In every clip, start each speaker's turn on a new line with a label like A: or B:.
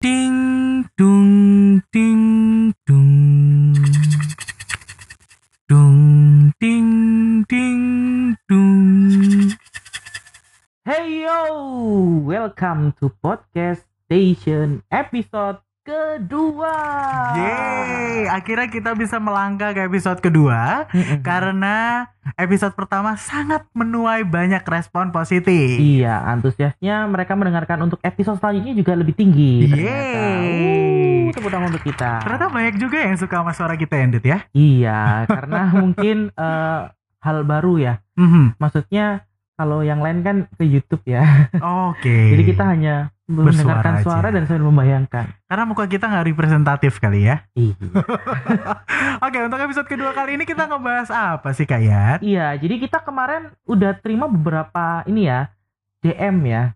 A: Ding dung ding dung. Dung ding ding dung.
B: Hey yo, welcome to podcast station episode kedua.
A: Yeay, akhirnya kita bisa melangkah ke episode kedua karena episode pertama sangat menuai banyak respon positif.
B: Iya, antusiasnya mereka mendengarkan untuk episode selanjutnya juga lebih tinggi.
A: Yeay.
B: Uh, tepuk tangan untuk kita.
A: Ternyata banyak juga yang suka sama suara kita Endit ya.
B: Iya, karena mungkin eh, hal baru ya.
A: Mhm.
B: Maksudnya kalau yang lain kan ke YouTube ya.
A: Oke.
B: Jadi kita hanya mendengarkan
A: aja.
B: suara dan sambil membayangkan.
A: Karena muka kita nggak representatif kali ya.
B: Iya.
A: Oke, untuk episode kedua kali ini kita ngebahas apa sih Kayat?
B: Iya, jadi kita kemarin udah terima beberapa ini ya DM ya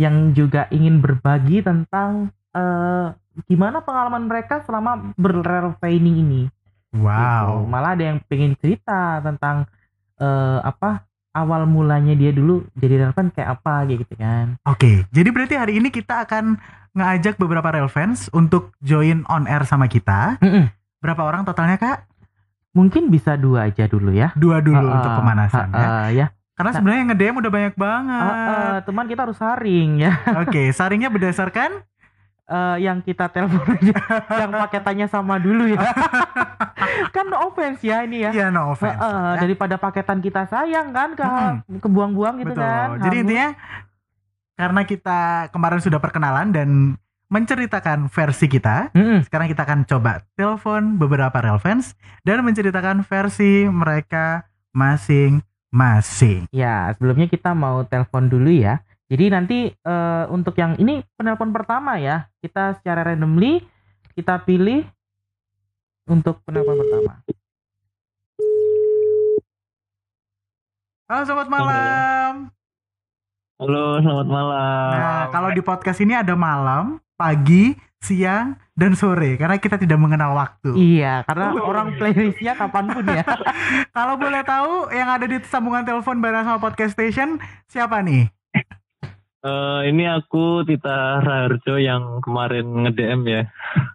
B: yang juga ingin berbagi tentang eh, gimana pengalaman mereka selama berrelvaining ini. Gitu.
A: Wow.
B: Malah ada yang pengen cerita tentang eh, apa awal mulanya dia dulu jadi relevan kayak apa gitu kan.
A: Oke, jadi berarti hari ini kita akan ngajak beberapa relevans untuk join on air sama kita.
B: Mm-mm.
A: Berapa orang totalnya kak?
B: Mungkin bisa dua aja dulu ya.
A: Dua dulu
B: Ah,
A: untuk pemanasan ya.
B: ah, ya.
A: Karena
B: Nah.
A: sebenarnya yang nge-DM udah banyak banget.
B: Ah, ah, teman kita harus saring ya.
A: Oke, saringnya berdasarkan
B: eh, yang kita telepon aja yang paketannya sama dulu ya kan no offense ya ini ya
A: ya no offense.
B: Heeh,
A: ya.
B: daripada paketan kita sayang kan ke
A: Mm-mm.
B: kebuang-buang gitu
A: Betul.
B: kan
A: Jadi
B: Hangus.
A: intinya karena kita kemarin sudah perkenalan dan menceritakan versi kita,
B: Mm-mm.
A: sekarang kita akan coba telepon beberapa relevans dan menceritakan versi mereka masing-masing.
B: ya sebelumnya kita mau telepon dulu ya jadi nanti eh, untuk yang ini penelpon pertama ya kita secara randomly kita pilih untuk penelpon pertama
A: Halo sobat malam.
C: Halo, selamat malam.
A: Nah, kalau di podcast ini ada malam, pagi, siang, dan sore karena kita tidak mengenal waktu.
B: iya karena orang playlistnya kapan pun ya
A: Kalau boleh tahu yang ada di sambungan telepon bareng sama podcast station siapa nih?
C: Eh, ini aku Tita Raharjo yang kemarin nge-DM ya.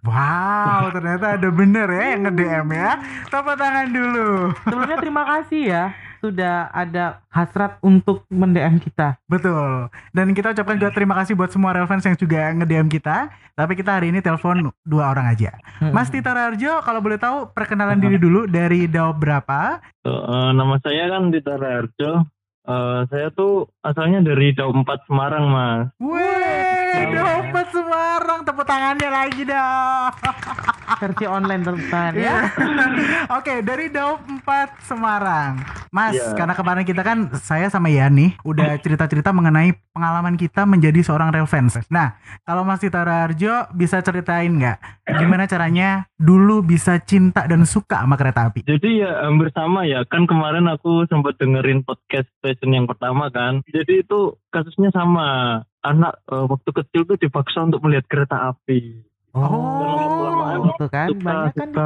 A: Wow, ternyata ada bener ya yang nge-DM ya. Tepuk tangan dulu.
B: sebelumnya terima kasih ya sudah ada hasrat untuk mendm kita
A: Betul. Dan kita ucapkan juga terima kasih buat semua relevans yang juga nge-DM kita. Tapi kita hari ini telepon dua orang aja. Mas Tita Rarjo, kalau boleh tahu perkenalan diri dulu dari Daop berapa?
C: Eh, nama saya kan Tita Raharjo. Eh, saya tuh asalnya dari 4 Semarang, Mas.
A: Wih, Daop Semarang. Tepuk tangannya lagi dong.
B: versi online teman ya
A: Oke, dari Daop 4 Semarang. Mas,
C: Iya.
A: karena kemarin kita kan saya sama Yani udah cerita-cerita mengenai pengalaman kita menjadi seorang relevans. Nah, kalau Mas Tita Rarjo bisa ceritain nggak gimana caranya dulu bisa cinta dan suka sama kereta api?
C: Jadi ya hampir sama ya. Kan kemarin aku sempat dengerin podcast station yang pertama kan. Jadi itu kasusnya sama. Anak eh, waktu kecil tuh dipaksa untuk melihat kereta api.
A: Oh,
B: gitu kan
C: Suka,
B: banyak kan
C: suka.
B: itu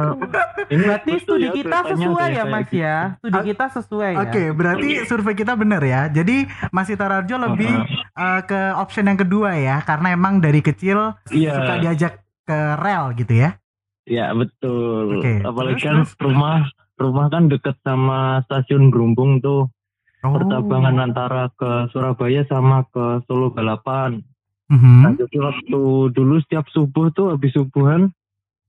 C: Ini
B: berarti studi
C: ya,
B: kita
C: ceritanya
B: sesuai
C: kayak
B: ya
C: kayak
B: mas
C: gitu.
B: ya studi
A: Ah,
B: kita sesuai ya
A: Oke, berarti survei kita benar ya. Jadi Mas Tita Rarjo lebih eh, ke option yang kedua ya, karena emang dari kecil
C: Iya.
A: suka diajak ke rel gitu ya.
C: Ya betul.
A: Oke,
C: Apalagi
A: terus,
C: kan
A: terus?
C: rumah rumah kan deket sama stasiun Gerumbung tuh.
A: Oh.
C: Pertambangan antara ke Surabaya sama ke Solo balapan.
A: Mhm.
C: Nah, jadi waktu dulu setiap subuh tuh habis subuhan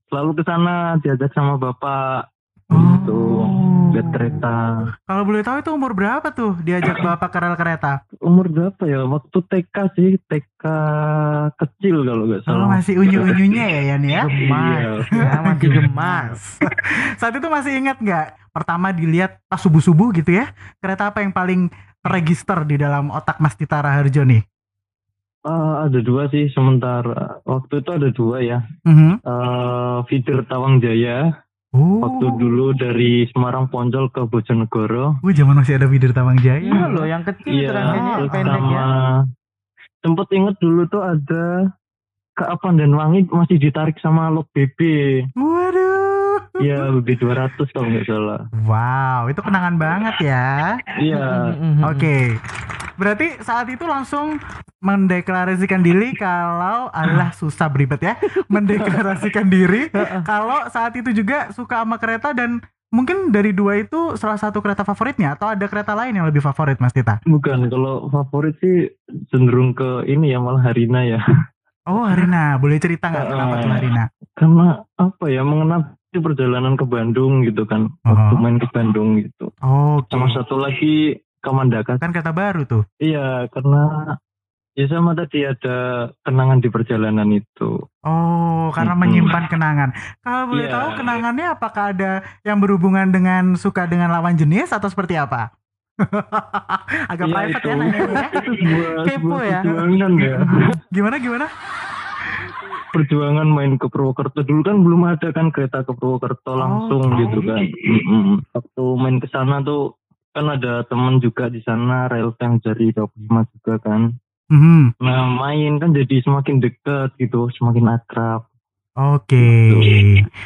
C: selalu ke sana diajak sama bapak gitu
A: Oh.
C: lihat kereta.
A: Kalau boleh tahu itu umur berapa tuh diajak bapak ke rel kereta?
C: Umur berapa ya? Waktu TK sih, TK kecil kalau nggak
A: Oh,
C: salah.
A: masih unyu-unyunya ya Yan ya?
B: gemas
C: Iya.
B: ya masih gemas
A: Saat itu masih ingat nggak? Pertama dilihat pas subuh-subuh gitu ya, kereta apa yang paling terregister di dalam otak Mas Tita Raharjo nih?
C: Ah, ada dua sih sementara. Waktu itu ada dua ya.
A: Mhm.
C: eh feeder Tawang Jaya
A: Oh.
C: waktu dulu dari Semarang Poncol ke Bojonegoro.
A: Wih, zaman masih ada feeder Tawang Jaya.
B: iya loh yang kecil itu
C: Iya,
B: yang
C: terus
B: pendek
C: sama
B: ya
C: sempet inget dulu tuh ada ke Pandanwangi masih ditarik sama Lok BB.
A: Waduh.
C: Iya, BB 200 kalau nggak salah.
A: Wow, itu kenangan banget ya.
C: Iya.
B: Mhm, mhm.
A: Berarti saat itu langsung mendeklarasikan diri kalau adalah susah beribet ya. Mendeklarasikan diri kalau saat itu juga suka sama kereta dan mungkin dari dua itu salah satu kereta favoritnya atau ada kereta lain yang lebih favorit Mas Tita?
C: Bukan, kalau favorit sih cenderung ke ini ya malah Harina ya.
A: Oh Harina, boleh cerita nggak kenapa tuh Harina?
C: Karena apa ya mengenal perjalanan ke Bandung gitu kan. Waktu
A: Oh.
C: main ke Bandung gitu.
A: Oke.
C: Sama satu lagi Kamandaka.
A: Kan kereta baru tuh.
C: Iya, karena ya sama tadi ada kenangan di perjalanan itu.
A: Oh, karena menyimpan kenangan. Kalau boleh
C: Iya.
A: tahu kenangannya apakah ada yang berhubungan dengan suka dengan lawan jenis atau seperti apa? Agak
C: Iya,
A: private
C: itu.
A: ya nanya
C: sebuah,
B: Kepo ya.
C: perjuangan ya.
A: Gimana gimana?
C: perjuangan main ke Purwokerto dulu kan belum ada kan kereta ke Purwokerto langsung
A: Oh.
C: gitu kan. Waktu main ke sana tuh kan ada temen juga di sana rel tank dari 25 juga kan.
A: Mhm.
C: Nah main kan jadi semakin dekat gitu, semakin akrab.
A: Oke.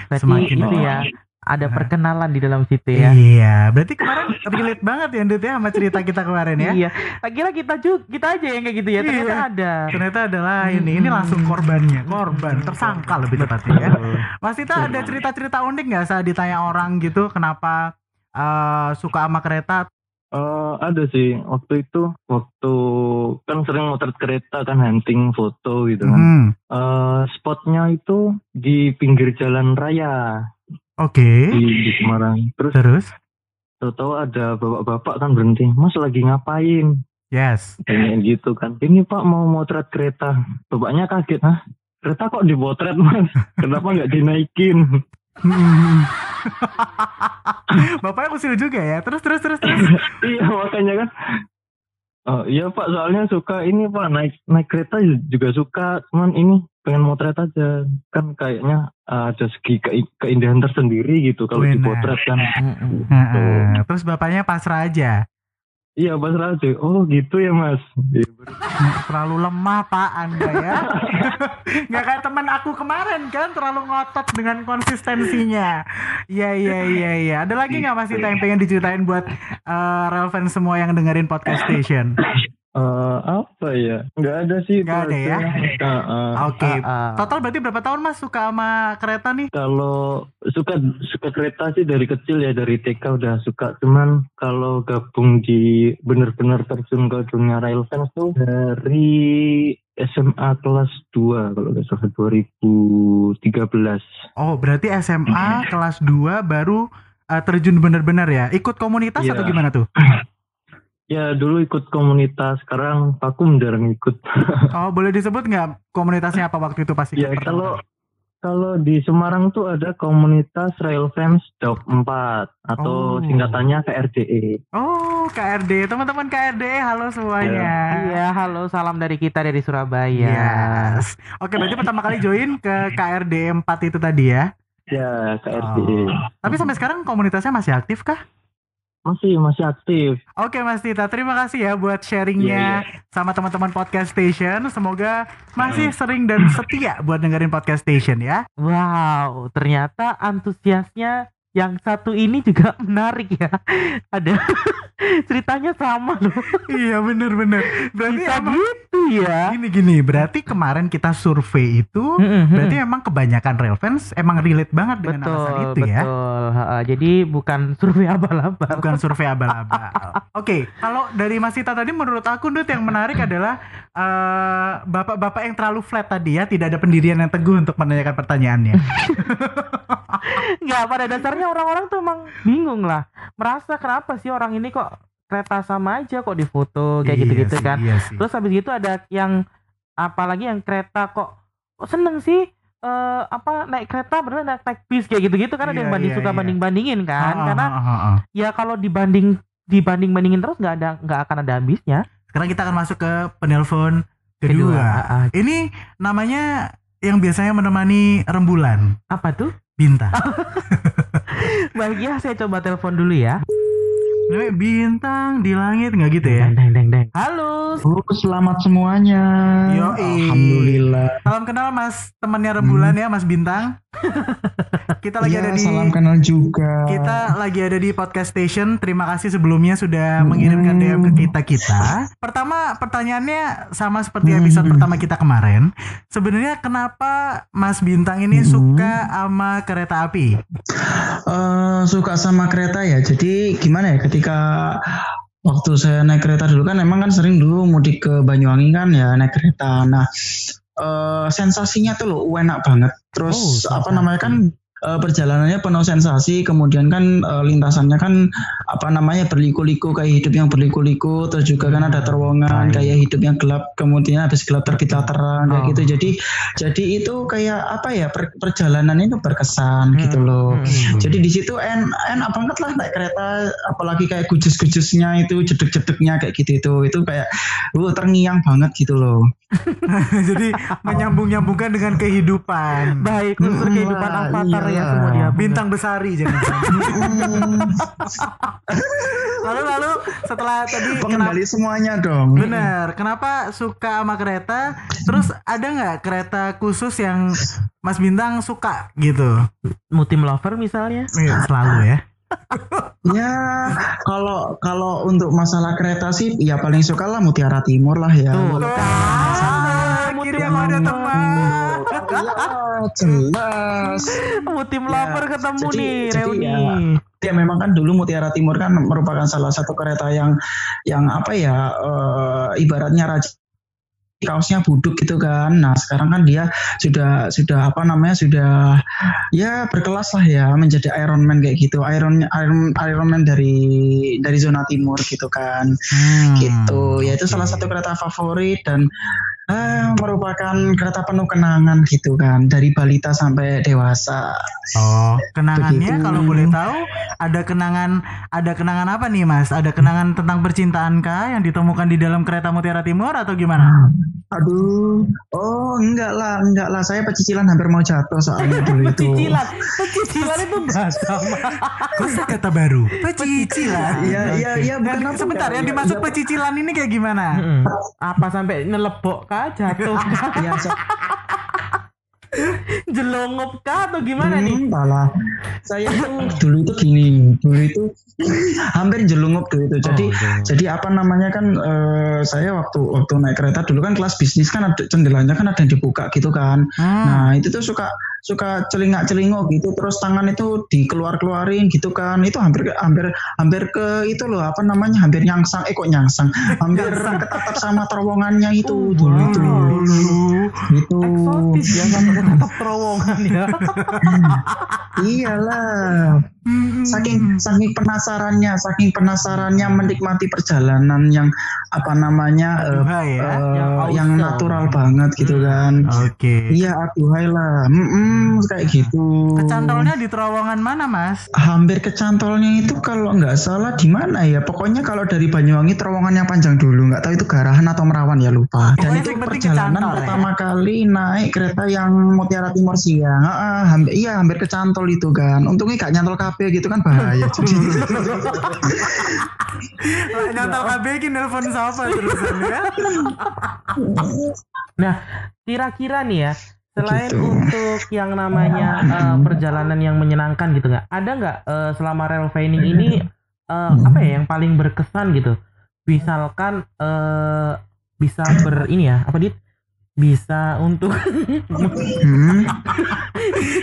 B: Berarti
A: Semakin
B: itu ya ada perkenalan di dalam situ ya.
A: Iya, berarti kemarin relate banget ya Ndut ya sama cerita kita kemarin ya.
B: Iya. Tak kira kita juga kita aja yang kayak gitu ya. Ternyata
A: Iya.
B: ada.
A: Ternyata adalah ini, ini langsung korbannya, korban, tersangka lebih tepatnya ya. Mas Tita ada cerita-cerita unik nggak saat ditanya orang gitu kenapa eh, suka sama kereta?
C: Eh, ada sih waktu itu waktu kan sering motret kereta kan hunting foto gitu kan.
A: Hmm,
C: Eh, spotnya itu di pinggir jalan raya
A: Oke.
C: di, di Semarang. Terus
A: Terus?
C: tahu-tahu ada bapak-bapak kan berhenti. Mas lagi ngapain?
A: Yes.
C: Kayak gitu kan. Ini pak mau motret kereta. Bapaknya kaget. Hah? Kereta kok dipotret mas? Kenapa nggak dinaikin?
A: Bapaknya usil juga ya. Terus terus terus terus.
C: iya makanya kan. Oh iya pak soalnya suka ini pak naik naik kereta juga suka cuman ini pengen motret aja kan kayaknya uh, ada segi ke- keindahan tersendiri gitu kalau dipotret kan.
A: Heeh. Terus bapaknya pasrah aja.
C: Iya pas aja oh gitu ya mas Iya,
A: Terlalu lemah pak anda ya. Nggak kayak teman aku kemarin kan terlalu ngotot dengan konsistensinya. Iya iya iya iya. Ada lagi nggak Mas Tita yang pengen diceritain buat eh, relevan semua yang dengerin podcast station?
C: Eh, apa ya nggak ada sih
A: Nggak ada ya?
C: Nah, eh,
A: Oke.
B: Ah, ah.
A: Total berarti berapa tahun Mas suka sama kereta nih?
C: kalau suka suka kereta sih dari kecil ya dari TK udah suka cuman kalau gabung di bener-bener terjun ke dunia rail fans tuh dari SMA kelas 2 kalau nggak salah 2013
A: Oh berarti SMA kelas 2 baru eh, terjun bener-bener ya? Ikut komunitas
C: Iya.
A: atau gimana tuh?
C: ya dulu ikut komunitas sekarang vakum jarang ikut
A: Oh boleh disebut nggak komunitasnya apa waktu itu pasti?
C: ya kalau kalau di Semarang tuh ada komunitas rail fans Dok 4
A: Oh.
C: atau singkatannya KRDE
A: Oh KRD teman-teman KRD halo semuanya.
B: Iya, halo salam dari kita dari Surabaya.
A: Yes. Oke, berarti pertama kali join ke KRD 4 itu tadi ya.
C: ya KRDE
A: Tapi sampai sekarang komunitasnya masih aktif kah?
C: Masih masih aktif
A: Oke Mas Tita, terima kasih ya buat sharingnya sama teman-teman podcast station. Semoga masih sering dan setia buat dengerin podcast station ya.
B: Wow, ternyata antusiasnya yang satu ini juga menarik ya. Ada ceritanya sama loh.
A: iya bener-bener. Berarti
B: Bisa
A: emang
B: gitu ya.
A: gini-gini. Berarti kemarin kita survei itu,
B: Mm-mm.
A: berarti emang kebanyakan real fans emang relate banget dengan alasan
B: betul,
A: itu ya.
B: betul. Jadi bukan survei abal-abal.
A: bukan survei abal-abal. Oke, kalau dari Mas Tita tadi menurut aku Dut yang menarik adalah eh, bapak-bapak yang terlalu flat tadi ya, tidak ada pendirian yang teguh untuk menanyakan pertanyaannya.
B: Nggak, pada dasarnya orang-orang tuh emang bingung lah. Merasa kenapa sih orang ini kok kereta sama aja kok difoto kayak
A: Iya
B: gitu-gitu
A: sih,
B: kan.
A: Iya sih.
B: Terus habis gitu ada yang apalagi yang kereta kok kok seneng sih eh apa naik kereta bener naik naik bis kayak gitu-gitu kan ada
A: Iya,
B: yang banding
A: iya,
B: suka
A: iya.
B: banding-bandingin kan
A: Ah,
B: karena
A: ah, ah, ah.
B: ya kalau dibanding dibanding-bandingin terus nggak ada nggak akan ada habisnya
A: Sekarang kita akan masuk ke penelpon kedua.
B: Ah.
A: Ini namanya yang biasanya menemani rembulan,
B: apa tuh
A: bintang.
B: bahagia saya coba telepon dulu ya
A: Namanya bintang di langit nggak gitu ya?
B: Deng deng deng deng. Halo.
D: Oh, selamat semuanya.
A: Yoi.
D: Alhamdulillah.
A: Salam kenal Mas temannya rembulan ya Mas Bintang. Kita lagi
D: Ya,
A: ada di
D: salam kenal juga.
A: kita lagi ada di podcast station. Terima kasih sebelumnya sudah mengirimkan DM ke kita kita. Pertama pertanyaannya sama seperti episode
D: Hmm.
A: pertama kita kemarin. Sebenarnya kenapa Mas Bintang ini
D: Hmm.
A: suka sama kereta api?
D: Eh, suka sama kereta ya. Jadi gimana ya ketika waktu saya naik kereta dulu kan emang kan sering dulu mudik ke Banyuwangi kan ya naik kereta. Nah, eh, sensasinya tuh loh enak banget. Terus
B: Oh,
D: apa namanya kan eh, perjalanannya penuh sensasi, kemudian kan eh, lintasannya kan apa namanya berliku-liku kayak hidup yang berliku-liku, terus juga kan ada terowongan kayak hidup yang gelap, kemudian habis gelap terbitlah terang kayak
B: Oh.
D: gitu. Jadi jadi itu kayak apa ya per- perjalanan itu berkesan gitu loh.
B: Hmm.
D: Jadi di situ en enak banget lah naik kereta, apalagi kayak gujus-gujusnya itu, jedek-jedeknya kayak gitu itu, itu kayak uh, terngiang banget gitu loh.
A: Jadi menyambung-nyambungkan dengan kehidupan.
B: Baik, unsur
D: Hmm,
B: kehidupan
D: wah,
B: avatar ya
D: iya.
B: semua dia.
A: Bintang besari jangan. Lalu lalu setelah tadi kenapa
D: pengendali semuanya dong.
A: Bener, kenapa suka sama kereta? Terus ada nggak kereta khusus yang Mas Bintang suka gitu?
B: Mutim lover misalnya.
A: Iya, selalu ya.
D: Ya kalau kalau untuk masalah kereta sih ya paling suka lah Mutiara Timur lah ya.
B: Tuh,
A: akhirnya mau ada teman.
D: Ya, jelas.
B: Mutim
D: Ya,
B: ketemu
D: jadi-
B: nih
D: jadi
B: reuni.
D: ya, Ya memang kan dulu Mutiara Timur kan merupakan salah satu kereta yang yang apa ya eh, ibaratnya raja kaosnya buduk gitu kan. Nah sekarang kan dia sudah sudah apa namanya sudah ya berkelas lah ya menjadi Iron Man kayak gitu. Iron Iron Iron Man dari dari zona timur gitu kan.
A: Hmm,
D: gitu. Ya itu salah satu kereta favorit dan eh, merupakan kereta penuh kenangan gitu kan dari balita sampai dewasa.
A: Oh, kenangannya
D: Begitu.
A: kalau boleh tahu ada kenangan ada kenangan apa nih Mas? Ada kenangan tentang percintaan kah yang ditemukan di dalam kereta Mutiara Timur atau gimana?
D: Aduh, oh enggak lah, enggak lah. Saya pecicilan hampir mau jatuh soalnya dulu itu.
B: Pecicilan, pecicilan itu bahasa
A: Kosa kata baru. Pecicilan.
D: Iya, iya, iya, bukan apa
A: sebentar, yang
D: enggak.
A: dimaksud
D: Iya,
A: pecicilan ini kayak gimana?
B: Apa sampai nelebok kah jatuh.
D: Iya, saya
B: jelongop kah atau gimana nih?
D: Hmm, entahlah. Saya tuh dulu itu gini, dulu itu hampir jelungup dulu itu. Jadi
B: Oh,
D: jadi apa namanya kan eh, saya waktu waktu naik kereta dulu kan kelas bisnis kan ada jendelanya kan ada yang dibuka gitu kan.
A: Hmm.
D: Nah itu tuh suka suka celingak celinguk gitu terus tangan itu dikeluar keluarin gitu kan itu hampir hampir hampir ke itu loh apa namanya hampir nyangsang eh kok nyangsang hampir ketatap sama terowongannya itu dulu itu gitu
B: Eksotis ya sampai tetap terowongan ya.
D: iyalah saking saking penasarannya saking penasarannya menikmati perjalanan yang apa namanya eh,
A: Aduhai ya.
D: eh,
B: Yang
D: yang natural banget gitu kan.
A: Oke.
D: iya aduhai lah. Mm-mm, kayak gitu.
A: Kecantolnya di terowongan mana, Mas?
D: hampir kecantolnya itu kalau nggak salah di mana ya? Pokoknya kalau dari Banyuwangi terowongannya panjang dulu. Nggak tahu itu Garahan atau Merawan ya lupa. Dan
A: Pokoknya
D: itu
A: yang
D: perjalanan
A: kecantol ya.
D: pertama kali naik kereta yang Mutiara Timur siang. Ah, ah, hampir iya hampir kecantol itu kan. Untungnya gak nyantol kabel gitu kan bahaya jadi
A: Lah, Nyantal KB iki nelpon siapa terusan ya?
B: Nah, kira-kira nih ya, selain
D: Gitu.
B: untuk yang namanya eh, perjalanan yang menyenangkan gitu nggak, ada nggak eh, selama rail training ini eh, apa ya yang paling berkesan gitu? Misalkan eh, bisa ber ini ya, apa dit? Bisa untuk
D: hmm.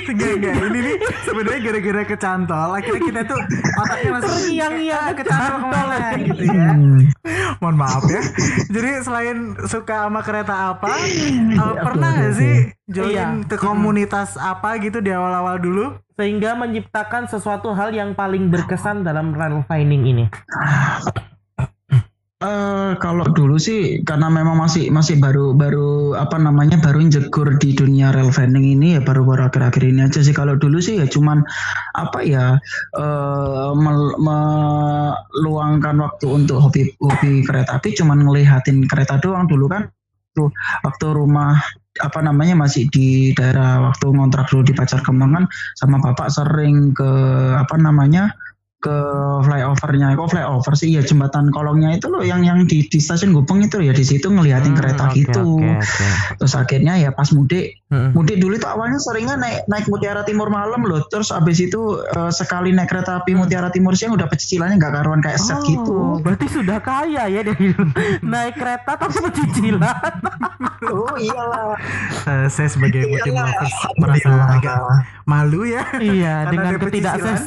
A: Ini nih sebenarnya gara-gara kecantol. Akhirnya kita tuh otaknya langsung
B: Terngiang-ngiang
A: "Ah, kecantol ke mana gitu ya.
D: hmm.
A: Mohon maaf ya. Jadi selain suka sama kereta apa, eh, pernah nggak sih join
B: Iya.
A: ke komunitas apa gitu di awal-awal dulu?
B: sehingga menciptakan sesuatu hal yang paling berkesan dalam rail training ini.
D: Eh, kalau dulu sih karena memang masih masih baru baru apa namanya baru jegur di dunia rail vending ini ya baru-baru akhir-akhir ini aja sih. Kalau dulu sih ya cuman apa ya mel- meluangkan waktu untuk hobi hobi kereta api cuman ngelihatin kereta doang. Dulu kan tuh waktu rumah apa namanya masih di daerah waktu ngontrak dulu di Pacar Kembang kan sama bapak sering ke apa namanya ke flyovernya. Kok flyover sih? Ya jembatan kolongnya itu loh yang yang di, di stasiun Gubeng itu ya di situ ngeliatin
B: Hmm,
D: kereta
B: oke,
D: gitu.
B: oke, oke.
D: terus akhirnya ya pas mudik.
B: Mm-mm.
D: mudik dulu itu awalnya seringnya naik naik Mutiara Timur malam loh. Terus abis itu eh, sekali naik kereta api Mutiara Timur siang udah pecicilannya nggak karuan kayak set
B: Oh,
D: gitu.
B: Berarti sudah kaya ya dari naik kereta tapi cicilan.
D: oh iyalah.
A: Eh, saya sebagai lovers merasa agak malu ya.
B: iya, dengan
A: ada pecicilan.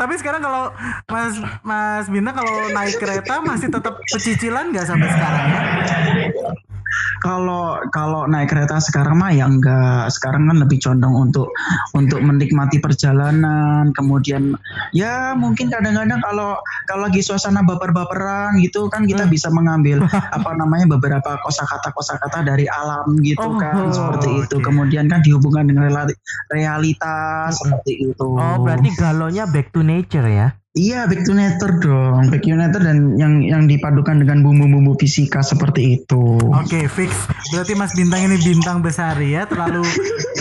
A: Tapi sekarang kalau Mas Mas Bintang kalau naik kereta masih tetap pecicilan nggak sampai sekarang ya?
D: Kalau kalau naik kereta sekarang mah ya enggak. Sekarang kan lebih condong untuk untuk menikmati perjalanan. Kemudian ya mungkin kadang-kadang kalau kalau lagi suasana baper-baperan gitu kan kita
B: Hmm.
D: bisa mengambil apa namanya beberapa kosakata kosakata dari alam gitu
B: Oh,
D: kan.
B: Oh,
D: seperti itu kemudian kan dihubungkan dengan realitas seperti itu.
B: Oh, berarti galonya back to nature ya.
D: Iya back to nature dong back to nature dan yang yang dipadukan dengan bumbu-bumbu fisika seperti itu
A: Oke, fix. Berarti Mas Bintang ini bintang besar ya, terlalu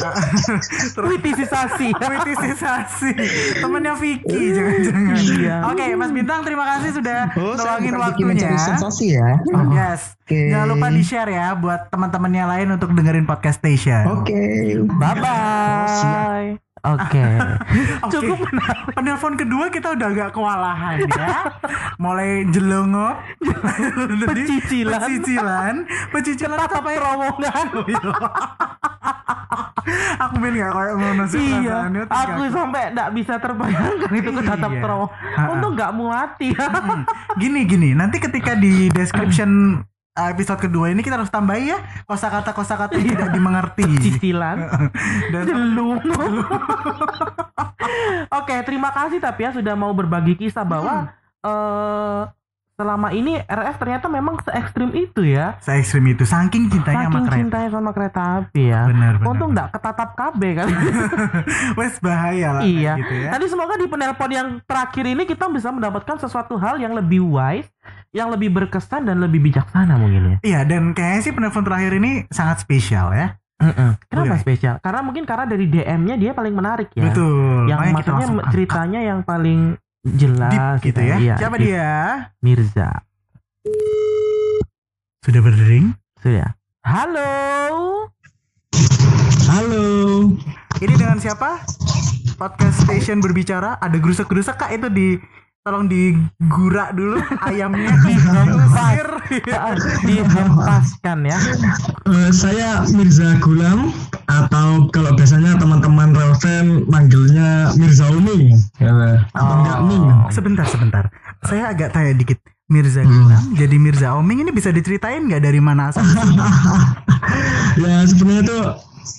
B: Kritisisasi.
A: Kritisisasi temennya Vicky jangan-jangan.
B: Iya.
A: Oke, Mas Bintang terima kasih sudah
D: Oh,
A: waktunya.
D: sensasi ya.
A: Yes.
D: Oke.
A: Jangan lupa di share ya buat teman-temannya lain untuk dengerin podcast station.
D: Oke.
B: Bye bye. Oke.
A: Oke.
B: Cukup
A: Penelpon kedua kita udah agak kewalahan ya. Mulai jelongok,
B: Pecicilan.
A: pecicilan, pecicilan apa ya?
B: terowongan.
A: Aku main gak kayak mau
B: iya, aku sampai nggak bisa terbayangkan itu ke tatap
A: Iya.
B: terowongan. Untung nggak muati.
A: Hmm. Gini gini, nanti ketika di description episode kedua ini kita harus tambahi ya kosakata kosakata yang tidak dimengerti.
B: Cicilan.
A: Dan
B: Jelung. Oke, terima kasih tapi ya sudah mau berbagi kisah bahwa eh selama ini RF ternyata memang se ekstrim itu ya.
A: se ekstrim itu saking cintanya sama
B: Saking
A: kereta.
B: cintanya sama kereta api ya.
A: Benar, benar,
B: Untung nggak ketatap KB kan.
A: Wes bahaya lah
B: iya.
A: gitu ya.
B: Tadi semoga di penelpon yang terakhir ini kita bisa mendapatkan sesuatu hal yang lebih wise, yang lebih berkesan dan lebih bijaksana mungkin ya.
A: Iya dan kayaknya sih penelpon terakhir ini sangat spesial ya.
B: Kenapa
A: Oke.
B: spesial? Karena mungkin karena dari DM-nya dia paling menarik ya.
A: Betul.
B: Yang maksudnya ceritanya yang paling jelas
A: deep gitu ya.
B: Iya,
A: Siapa
B: deep.
A: dia?
B: Mirza.
A: Sudah berdering?
B: Sudah. Halo.
D: Halo.
A: Ini dengan siapa? Podcast Station berbicara. Ada gerusak-gerusak kak itu di tolong digurak dulu ayamnya.
B: Ah, Dihempaskan ya.
E: Eh, saya Mirza Gulam atau kalau biasanya teman-teman Relven manggilnya Mirza Umi. Ya, atau enggak Ming.
A: sebentar sebentar. Saya agak tanya dikit. Mirza
E: Hmm.
A: Gulam jadi Mirza Oming ini bisa diceritain nggak dari mana asal?
E: Ya sebenarnya itu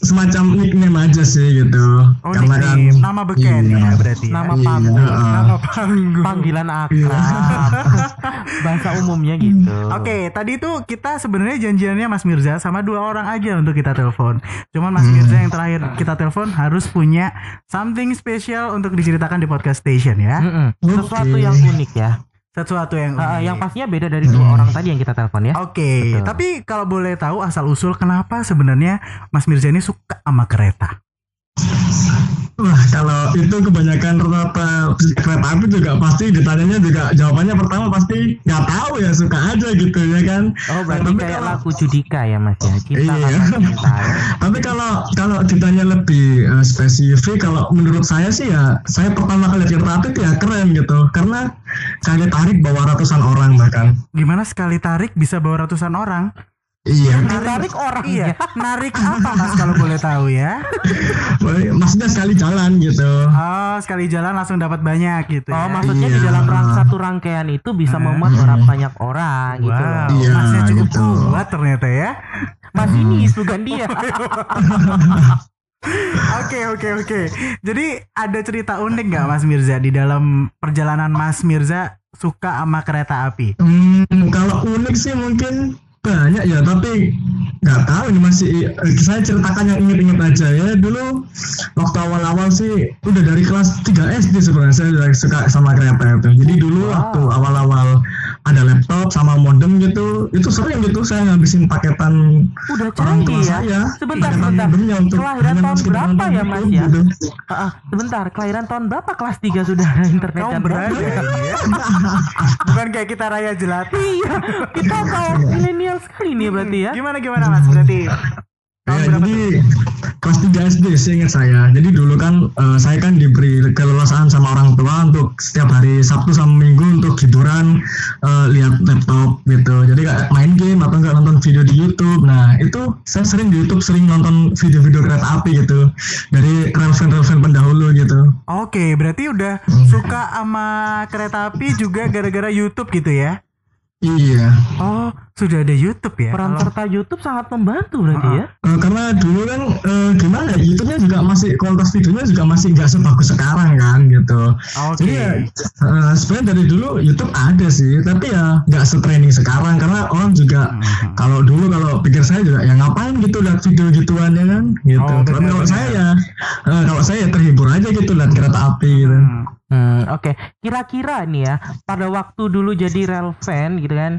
E: semacam nickname aja sih gitu
A: oh
E: karena kan
A: nama beken
E: Iya.
A: ya berarti ya?
B: Nama
E: Iya,
B: panggung.
E: heeh.
A: nama panggung
B: Panggilan akrab. Bahasa umumnya gitu.
A: Oke, tadi tuh kita sebenarnya janjiannya Mas Mirza sama dua orang aja untuk kita telepon. Cuman Mas
E: Hmm.
A: Mirza yang terakhir kita telepon harus punya something special untuk diceritakan di podcast station ya.
B: Mm-mm. Sesuatu
E: Oke.
B: yang unik ya.
A: Sesuatu yang unik.
B: yang pastinya beda dari dua orang tadi yang kita telepon ya.
A: Oke,
B: Betul.
A: tapi kalau boleh tahu asal usul kenapa sebenarnya Mas Mirza ini suka sama kereta?
E: Wah kalau itu kebanyakan rata kereta api juga pasti ditanyanya juga jawabannya pertama pasti nggak tahu ya suka aja gitu ya kan
B: Oh berarti
E: Tapi
B: kayak
E: kalau-
B: lagu Judika ya mas ya. Cinta
E: Iya.
B: ya.
E: Tapi kalau kalau ditanya lebih eh, spesifik, kalau menurut saya sih ya, saya pertama kali lihat kereta api ya keren gitu, karena kali tarik bawa ratusan orang bahkan.
A: Gimana sekali tarik bisa bawa ratusan orang?
E: Iya,
B: Ditarik orang
A: Iya,
B: ya.
A: narik apa Mas kalau boleh tahu ya?
E: maksudnya sekali jalan gitu.
A: Oh, sekali jalan langsung dapat banyak gitu.
B: Oh
A: ya.
B: maksudnya di
E: Iya.
B: dalam rang satu rangkaian itu bisa memuat orang banyak orang gitu.
A: Wow,
E: Iya,
A: masnya cukup
E: gitu.
A: kuat ternyata ya.
B: Mas ini bukan dia.
A: Oke oke oke. Jadi ada cerita unik nggak Mas Mirza di dalam perjalanan Mas Mirza suka sama kereta api?
E: Hmm, kalau unik sih mungkin banyak ya, tapi nggak tahu ini masih eh, saya ceritakan yang inget-inget aja ya. Dulu waktu awal-awal sih udah dari kelas 3 SD sebenarnya saya suka sama kereta itu. Jadi dulu
B: Wow.
E: waktu awal-awal gitu gitu saya ngabisin paketan
B: Udah
E: orang tua
B: ya.
E: saya
B: Sebentar,
E: paketan
B: sebentar.
E: untuk
B: Kelahiran tahun berapa ya, Mas,
E: YouTube
B: ya?
E: gitu.
B: Sebentar, kelahiran tahun berapa kelas 3 sudah ada internet
A: Kaum
B: dan
A: berani
B: broadband?
A: ya. Bukan kayak kita raya jelati.
B: Iya, kita kaum milenial sekali nih berarti ya.
A: Gimana gimana Mas? Berarti tahun
E: Ya,
A: berapa
E: jadi kelas 3 SD sih ingat saya. Jadi dulu kan eh, saya kan diberi keleluasaan sama orang tua untuk setiap hari Sabtu sama Minggu untuk hiburan eh, lihat laptop gitu. Jadi kayak main game atau enggak nonton video di YouTube. Nah itu saya sering di YouTube sering nonton video-video kereta api gitu dari relevan-relevan pendahulu gitu.
A: Oke, berarti udah suka sama kereta api juga gara-gara YouTube gitu ya?
E: Iya.
A: Oh, sudah ada YouTube ya?
B: Peran
A: Kalau-
B: serta YouTube sangat membantu berarti
A: Ah,
B: ya.
E: Eh, karena dulu kan eh, gimana ya, YouTube-nya juga masih kualitas videonya juga masih nggak sebagus sekarang kan gitu.
A: Oke.
E: Jadi ya eh, sebenarnya dari dulu YouTube ada sih, tapi ya nggak se-training sekarang karena orang juga
A: Mhm.
E: kalau dulu kalau pikir saya juga ya ngapain gitu lihat video gituan ya kan gitu.
A: Oh,
E: tapi kalau
A: benar-benar.
E: saya ya eh, kalau saya ya terhibur aja gitu lihat kereta api gitu.
A: Hmm.
B: Hmm, oke. Kira-kira nih ya, pada waktu dulu jadi relevan gitu kan,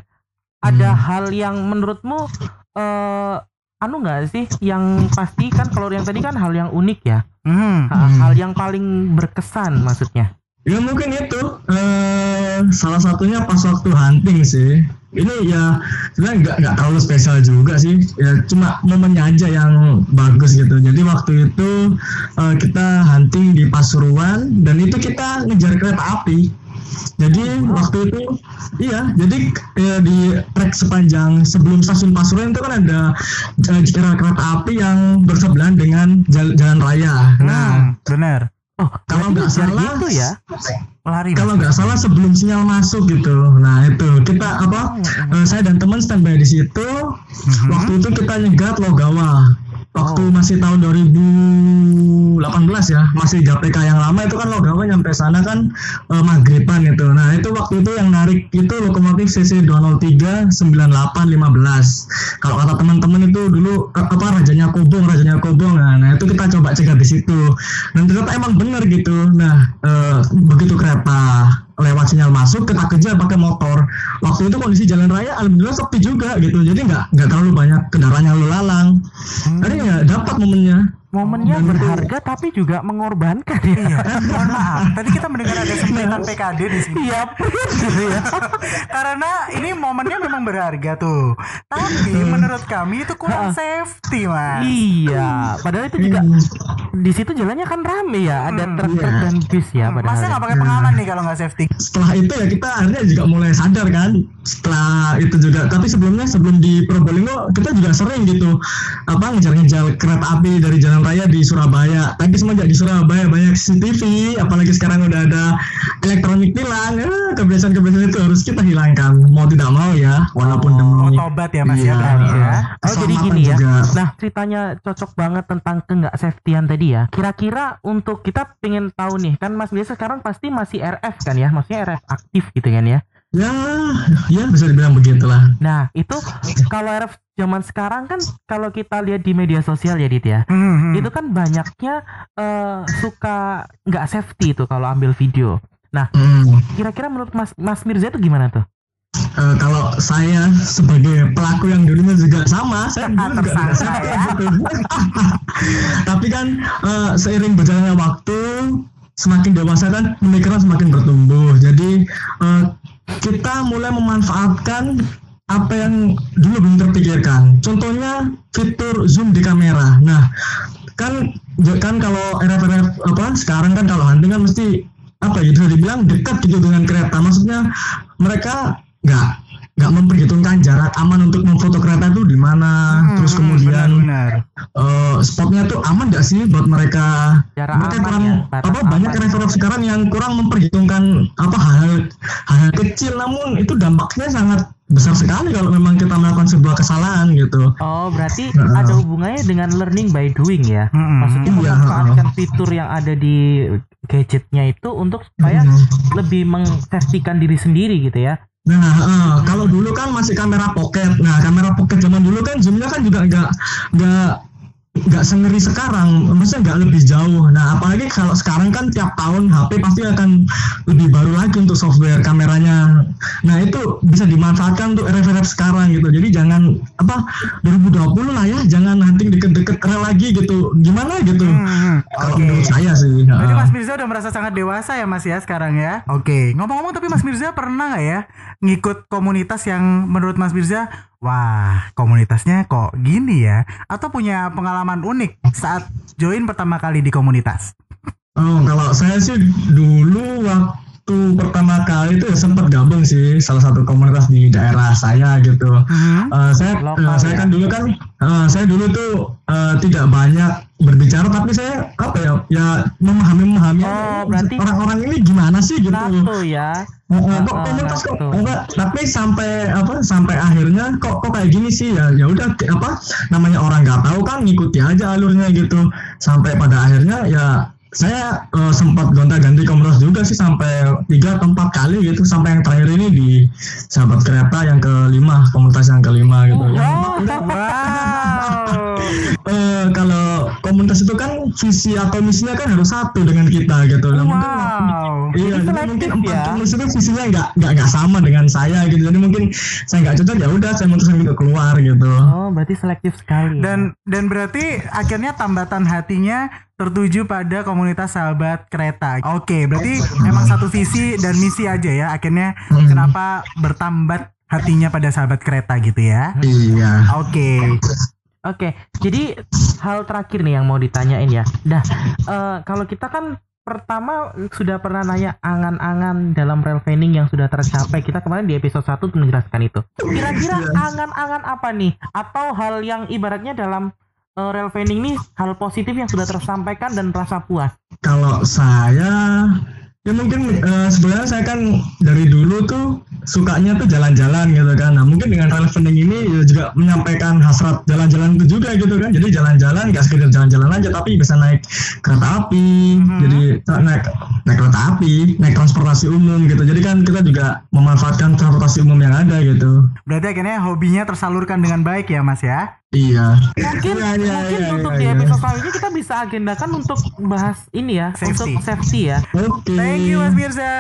B: ada hal yang menurutmu eh anu nggak sih yang pasti kan kalau yang tadi kan hal yang unik ya,
A: Hmm.
B: Ha-
E: Hmm.
B: hal yang paling berkesan maksudnya.
E: Ya mungkin itu eh, salah satunya pas waktu hunting sih. Ini ya sebenarnya nggak nggak terlalu spesial juga sih. Ya cuma momennya aja yang bagus gitu. Jadi waktu itu eh, kita hunting di Pasuruan dan itu kita ngejar kereta api. Jadi waktu itu iya, jadi eh, di trek sepanjang sebelum stasiun Pasuruan itu kan ada eh, kereta kereta api yang bersebelahan dengan jal- jalan raya. Nah,
A: Hmm, benar.
B: Oh,
E: kalau nggak salah
B: gitu ya.
A: Lari.
E: kalau nggak salah sebelum sinyal masuk gitu nah itu kita apa eh, saya dan teman standby di situ
A: Mhm.
E: waktu itu kita nyegat Logawa waktu masih tahun 2018 ya masih JPK yang lama itu kan Logawa nyampe sana kan eh, maghriban itu. Nah itu waktu itu yang narik itu lokomotif CC 203 9815 kalau kata teman-teman itu dulu apa rajanya Kobong rajanya Kobong. Nah, nah itu kita coba cegat di situ. Dan ternyata emang bener gitu. Nah eh, begitu kereta lewat sinyal masuk kita kejar pakai motor. Waktu itu kondisi jalan raya alhamdulillah sepi juga gitu. Jadi nggak nggak terlalu banyak kendaraan yang lalu lalang jadi ya dapat momennya.
B: Momennya
E: Dan itu-
B: berharga tapi juga mengorbankan ya.
A: Iya, mohon maaf. Tadi kita mendengar ada sempitan PKD di sini.
B: Iya, gitu ya.
A: Karena ini momennya memang berharga tuh. Tapi menurut kami itu kurang safety, Mas.
B: Iya, padahal itu juga di situ jalannya kan rame ya, ada
A: Hmm,
B: truk-truk
E: iya.
B: dan bis ya padahal.
A: Masa nggak pakai pengaman nih kalau nggak safety?
E: setelah itu ya kita akhirnya juga mulai sadar kan setelah itu juga tapi sebelumnya sebelum di Probolinggo kita juga sering gitu apa ngejar-ngejar kereta api dari jalan raya di Surabaya tapi semenjak di Surabaya banyak CCTV apalagi sekarang udah ada elektronik tilang eh, kebiasaan-kebiasaan itu harus kita hilangkan mau tidak mau ya walaupun
A: Oh,
E: demi
A: tobat ya, Mas ya
E: Iya.
A: berarti ya.
B: Oh jadi gini ya.
E: juga.
B: Nah ceritanya cocok banget tentang ke nggak safetyan tadi ya. Kira-kira untuk kita pengen tahu nih kan Mas biasa sekarang pasti masih RF kan ya, maksudnya RF aktif gitu kan ya.
E: ya ya bisa dibilang begitulah
B: Nah itu kalau RF zaman sekarang kan kalau kita lihat di media sosial ya Dit ya.
A: Hmm, hmm.
B: Itu kan banyaknya eh, suka nggak safety itu kalau ambil video.
E: Hmm.
B: Kira-kira menurut Mas Mas Mirza itu gimana tuh?
E: Eh, kalau saya sebagai pelaku yang dulunya juga sama, saya dulu juga
A: Tersangka ya.
E: Tapi kan eh, seiring berjalannya waktu, semakin dewasa kan pemikiran semakin bertumbuh. Jadi eh, kita mulai memanfaatkan apa yang dulu belum terpikirkan. Contohnya fitur zoom di kamera. Nah, kan kan kalau RF-RF apa sekarang kan kalau hunting kan mesti apa ya bisa dibilang dekat gitu dengan kereta. Maksudnya mereka nggak nggak memperhitungkan jarak aman untuk memfoto kereta itu di mana.
A: Hmm,
E: Terus kemudian
A: benar,
E: eh, spotnya tuh aman nggak sih buat mereka?
B: Jarak
E: mereka
B: aman
E: kurang
B: ya,
E: apa banyak
B: aman.
E: restoran sekarang yang kurang memperhitungkan apa hal hal kecil namun itu dampaknya sangat besar sekali kalau memang kita melakukan sebuah kesalahan gitu.
B: Oh, berarti
E: Heeh.
B: ada hubungannya dengan learning by doing ya.
A: Hmm, hmm,
B: Maksudnya
E: Iya,
B: memanfaatkan fitur yang ada di gadgetnya itu untuk supaya
E: Hmm.
B: lebih mengpastikan diri sendiri gitu ya.
E: Nah, eh, kalau dulu kan masih kamera pocket. Nah, kamera pocket zaman dulu kan zoomnya kan juga nggak nggak nggak sengeri sekarang, maksudnya nggak lebih jauh. Nah apalagi kalau sekarang kan tiap tahun HP pasti akan lebih baru lagi untuk software kameranya. Nah itu bisa dimanfaatkan untuk RF-RF sekarang gitu. Jadi jangan apa 2020 lah ya, jangan nanti deket-deket rel lagi gitu. Gimana gitu?
A: Hmm,
E: Kalau
A: Oke.
E: menurut saya sih. Nah.
A: Mas Mirza udah merasa sangat dewasa ya Mas ya sekarang ya. Oke, ngomong-ngomong tapi Mas Mirza pernah nggak ya ngikut komunitas yang menurut Mas Mirza, wah komunitasnya kok gini ya? Atau punya pengalaman unik saat join pertama kali di komunitas?
E: Oh, kalau saya sih dulu waktu pertama kali itu sempat gabung sih salah satu komunitas di daerah saya gitu.
A: Hmm.
E: Eh, saya
B: Lokal
E: eh, saya
B: ya?
E: kan dulu kan eh, saya dulu tuh eh, tidak banyak berbicara tapi saya apa ya ya memahami memahami
B: Oh, berarti-
E: orang-orang ini gimana sih gitu.
B: Nato ya.
E: Oh, oh, kok komunitas kok enggak tapi sampai apa sampai akhirnya kok kok kayak gini sih? Ya ya udah apa namanya orang nggak tahu kan ngikuti aja alurnya gitu. Sampai pada akhirnya ya saya eh, sempat gonta-ganti komunitas juga sih sampai tiga atau empat kali gitu sampai yang terakhir ini di sahabat kereta yang kelima komunitas yang kelima gitu Yang
B: Oh,
A: Wow.
E: eh, kalau komunitas itu kan visi atau misinya kan harus satu dengan kita gitu Nah, mungkin
A: Wow.
E: Iya,
B: Jadi
E: mungkin empat
B: ya.
E: penulis itu visinya nggak nggak nggak sama dengan saya gitu. Jadi mungkin saya nggak cocok ya udah saya memutuskan untuk keluar gitu.
B: Oh, berarti selektif sekali. ya.
A: Dan dan berarti akhirnya tambatan hatinya tertuju pada komunitas sahabat kereta. Oke, berarti emang satu visi dan misi aja ya. Akhirnya
E: Hmm.
A: kenapa bertambat hatinya pada sahabat kereta gitu ya?
E: Iya.
A: Oke.
B: Oke, jadi hal terakhir nih yang mau ditanyain ya. Dah, eh, kalau kita kan pertama sudah pernah nanya angan-angan dalam rel fanning yang sudah tercapai. Kita kemarin di episode 1 menjelaskan itu. Kira-kira angan-angan apa nih? Atau hal yang ibaratnya dalam eh, rel fanning nih hal positif yang sudah tersampaikan dan rasa puas.
E: Kalau saya ya mungkin eh, sebenarnya saya kan dari dulu tuh sukanya tuh jalan-jalan gitu kan. Nah mungkin dengan rel funding ini ya juga menyampaikan hasrat jalan-jalan itu juga gitu kan. Jadi jalan-jalan nggak sekedar jalan-jalan aja tapi bisa naik kereta api,
A: Mhm.
E: jadi naik naik kereta api, naik transportasi umum gitu. Jadi kan kita juga memanfaatkan transportasi umum yang ada gitu.
A: Berarti akhirnya hobinya tersalurkan dengan baik ya, Mas ya?
E: Iya.
B: Mungkin
E: Iya, iya,
B: mungkin
E: iya,
B: untuk
E: iya,
B: di
E: iya.
B: episode selanjutnya kita bisa agendakan untuk bahas ini ya,
A: Safety.
B: untuk safety ya.
E: Oke.
A: Thank you Mas Mirza.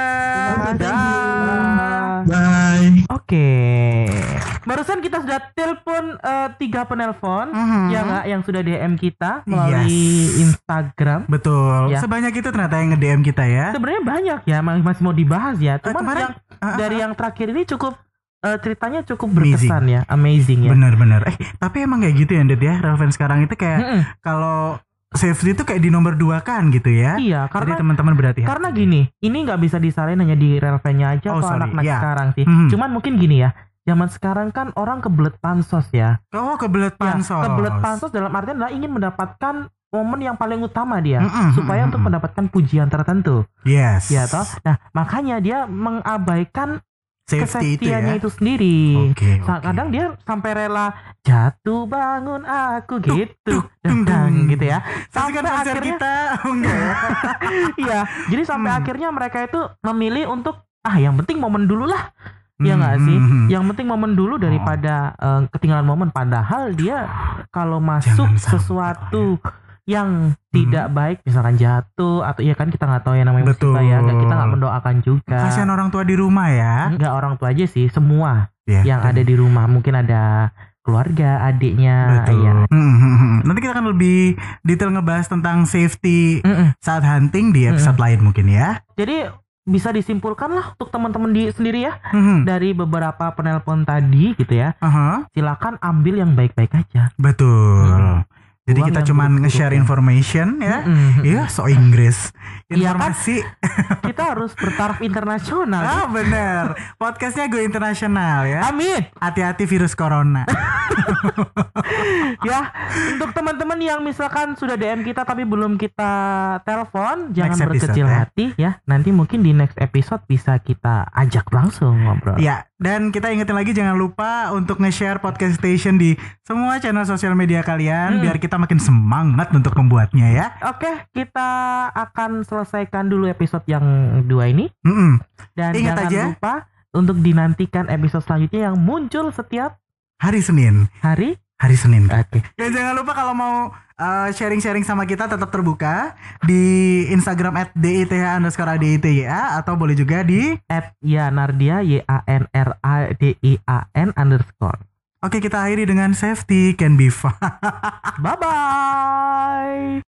B: Thank you.
A: Dah.
E: Bye.
B: Oke, barusan kita sudah telepon eh, tiga penelpon,
A: Mhm.
B: ya nggak, yang sudah DM kita melalui Instagram.
A: Betul.
B: Ya.
A: Sebanyak itu ternyata yang nge-DM kita ya.
B: Sebenarnya banyak ya, ma- masih mau dibahas ya. Cuman
A: kemarin-
B: yang
A: Ah, ah,
B: dari yang terakhir ini cukup eh, ceritanya cukup
A: Amazing.
B: berkesan ya, amazing ya.
A: Bener-bener. Eh, tapi emang kayak gitu ya, Ded ya. Relevan sekarang itu kayak
B: Mm-mm.
A: kalau safety itu kayak di nomor dua kan gitu ya.
B: Iya,
A: Jadi
B: karena
A: teman-teman berhati
B: karena gini, ini nggak bisa disalahin hanya di relevanya aja
A: Oh,
B: atau anak-anak
A: Iya.
B: sekarang sih.
A: Mhm.
B: Cuman mungkin gini ya, zaman sekarang kan orang kebelet pansos ya.
A: Oh, kebelet
B: Ya,
A: pansos.
B: kebelet pansos dalam artian adalah ingin mendapatkan momen yang paling utama dia
A: Mm-mm,
B: supaya
A: mm-mm,
B: untuk
A: mm-mm.
B: mendapatkan pujian tertentu
A: Yes.
B: ya toh nah makanya dia mengabaikan
A: Safety itu
B: kesetiaannya
A: ya.
B: itu sendiri. Sa-
A: oke.
B: kadang dia sampai rela jatuh bangun aku gitu
A: tuk,
B: Dang,
A: tung,
B: dang,
A: tung.
B: gitu ya sampai akhirnya
A: kita. Oh, enggak ya.
B: iya jadi sampai
A: Hmm.
B: akhirnya mereka itu memilih untuk ah yang penting momen dulu lah ya nggak
A: Hmm,
B: sih
A: hmm,
B: yang penting momen dulu daripada eh, ketinggalan momen padahal dia kalau masuk
A: Jangan
B: sesuatu yang tidak baik misalkan jatuh atau ya kan kita nggak tahu ya namanya
A: Betul.
B: musibah ya nggak- kita nggak mendoakan juga
A: Kasihan orang tua di rumah ya.
B: nggak orang tua aja sih semua
A: Ya,
B: yang ada di rumah mungkin ada keluarga adiknya
A: Betul.
B: ya
A: Hmm, hmm, hmm. Nanti kita akan lebih detail ngebahas tentang safety
B: Mm-mm.
A: saat hunting di episode lain mungkin ya.
B: jadi bisa disimpulkan lah untuk teman-teman di sendiri ya
A: Hmm,
B: dari beberapa penelpon tadi gitu ya
A: aha,
B: silakan ambil yang baik-baik aja
A: betul.
B: Hmm.
A: Jadi kita cuman
B: buruk-buruk
A: nge-share
B: ya.
A: information ya.
B: Mm-mm.
A: Iya, so Inggris.
B: Iya kan?
A: Informasi.
B: kita harus bertaraf internasional
A: ah, bener. Podcastnya go internasional ya.
B: amin
A: Hati-hati virus corona.
B: ya untuk teman-teman yang misalkan sudah DM kita tapi belum kita telepon jangan
A: Next episode,
B: berkecil
A: ya.
B: hati ya nanti mungkin di next episode bisa kita ajak langsung ngobrol
A: Ya, dan kita ingetin lagi jangan lupa untuk nge-share podcast station di semua channel sosial media kalian
B: Hmm.
A: biar kita makin semangat untuk membuatnya ya.
B: Oke, kita akan selesaikan dulu episode yang dua ini
A: Mm-mm.
B: dan
A: Ingat
B: jangan
A: aja.
B: lupa untuk dinantikan episode selanjutnya yang muncul setiap
A: Hari Senin,
B: hari
A: hari Senin.
B: Oke.
A: Dan jangan lupa kalau mau uh, sharing-sharing sama kita tetap terbuka di Instagram at DITH underscore atau boleh juga di
B: At Yanardia Y A N R A D I A N underscore.
A: Oke kita akhiri dengan safety can be fun.
B: Bye bye.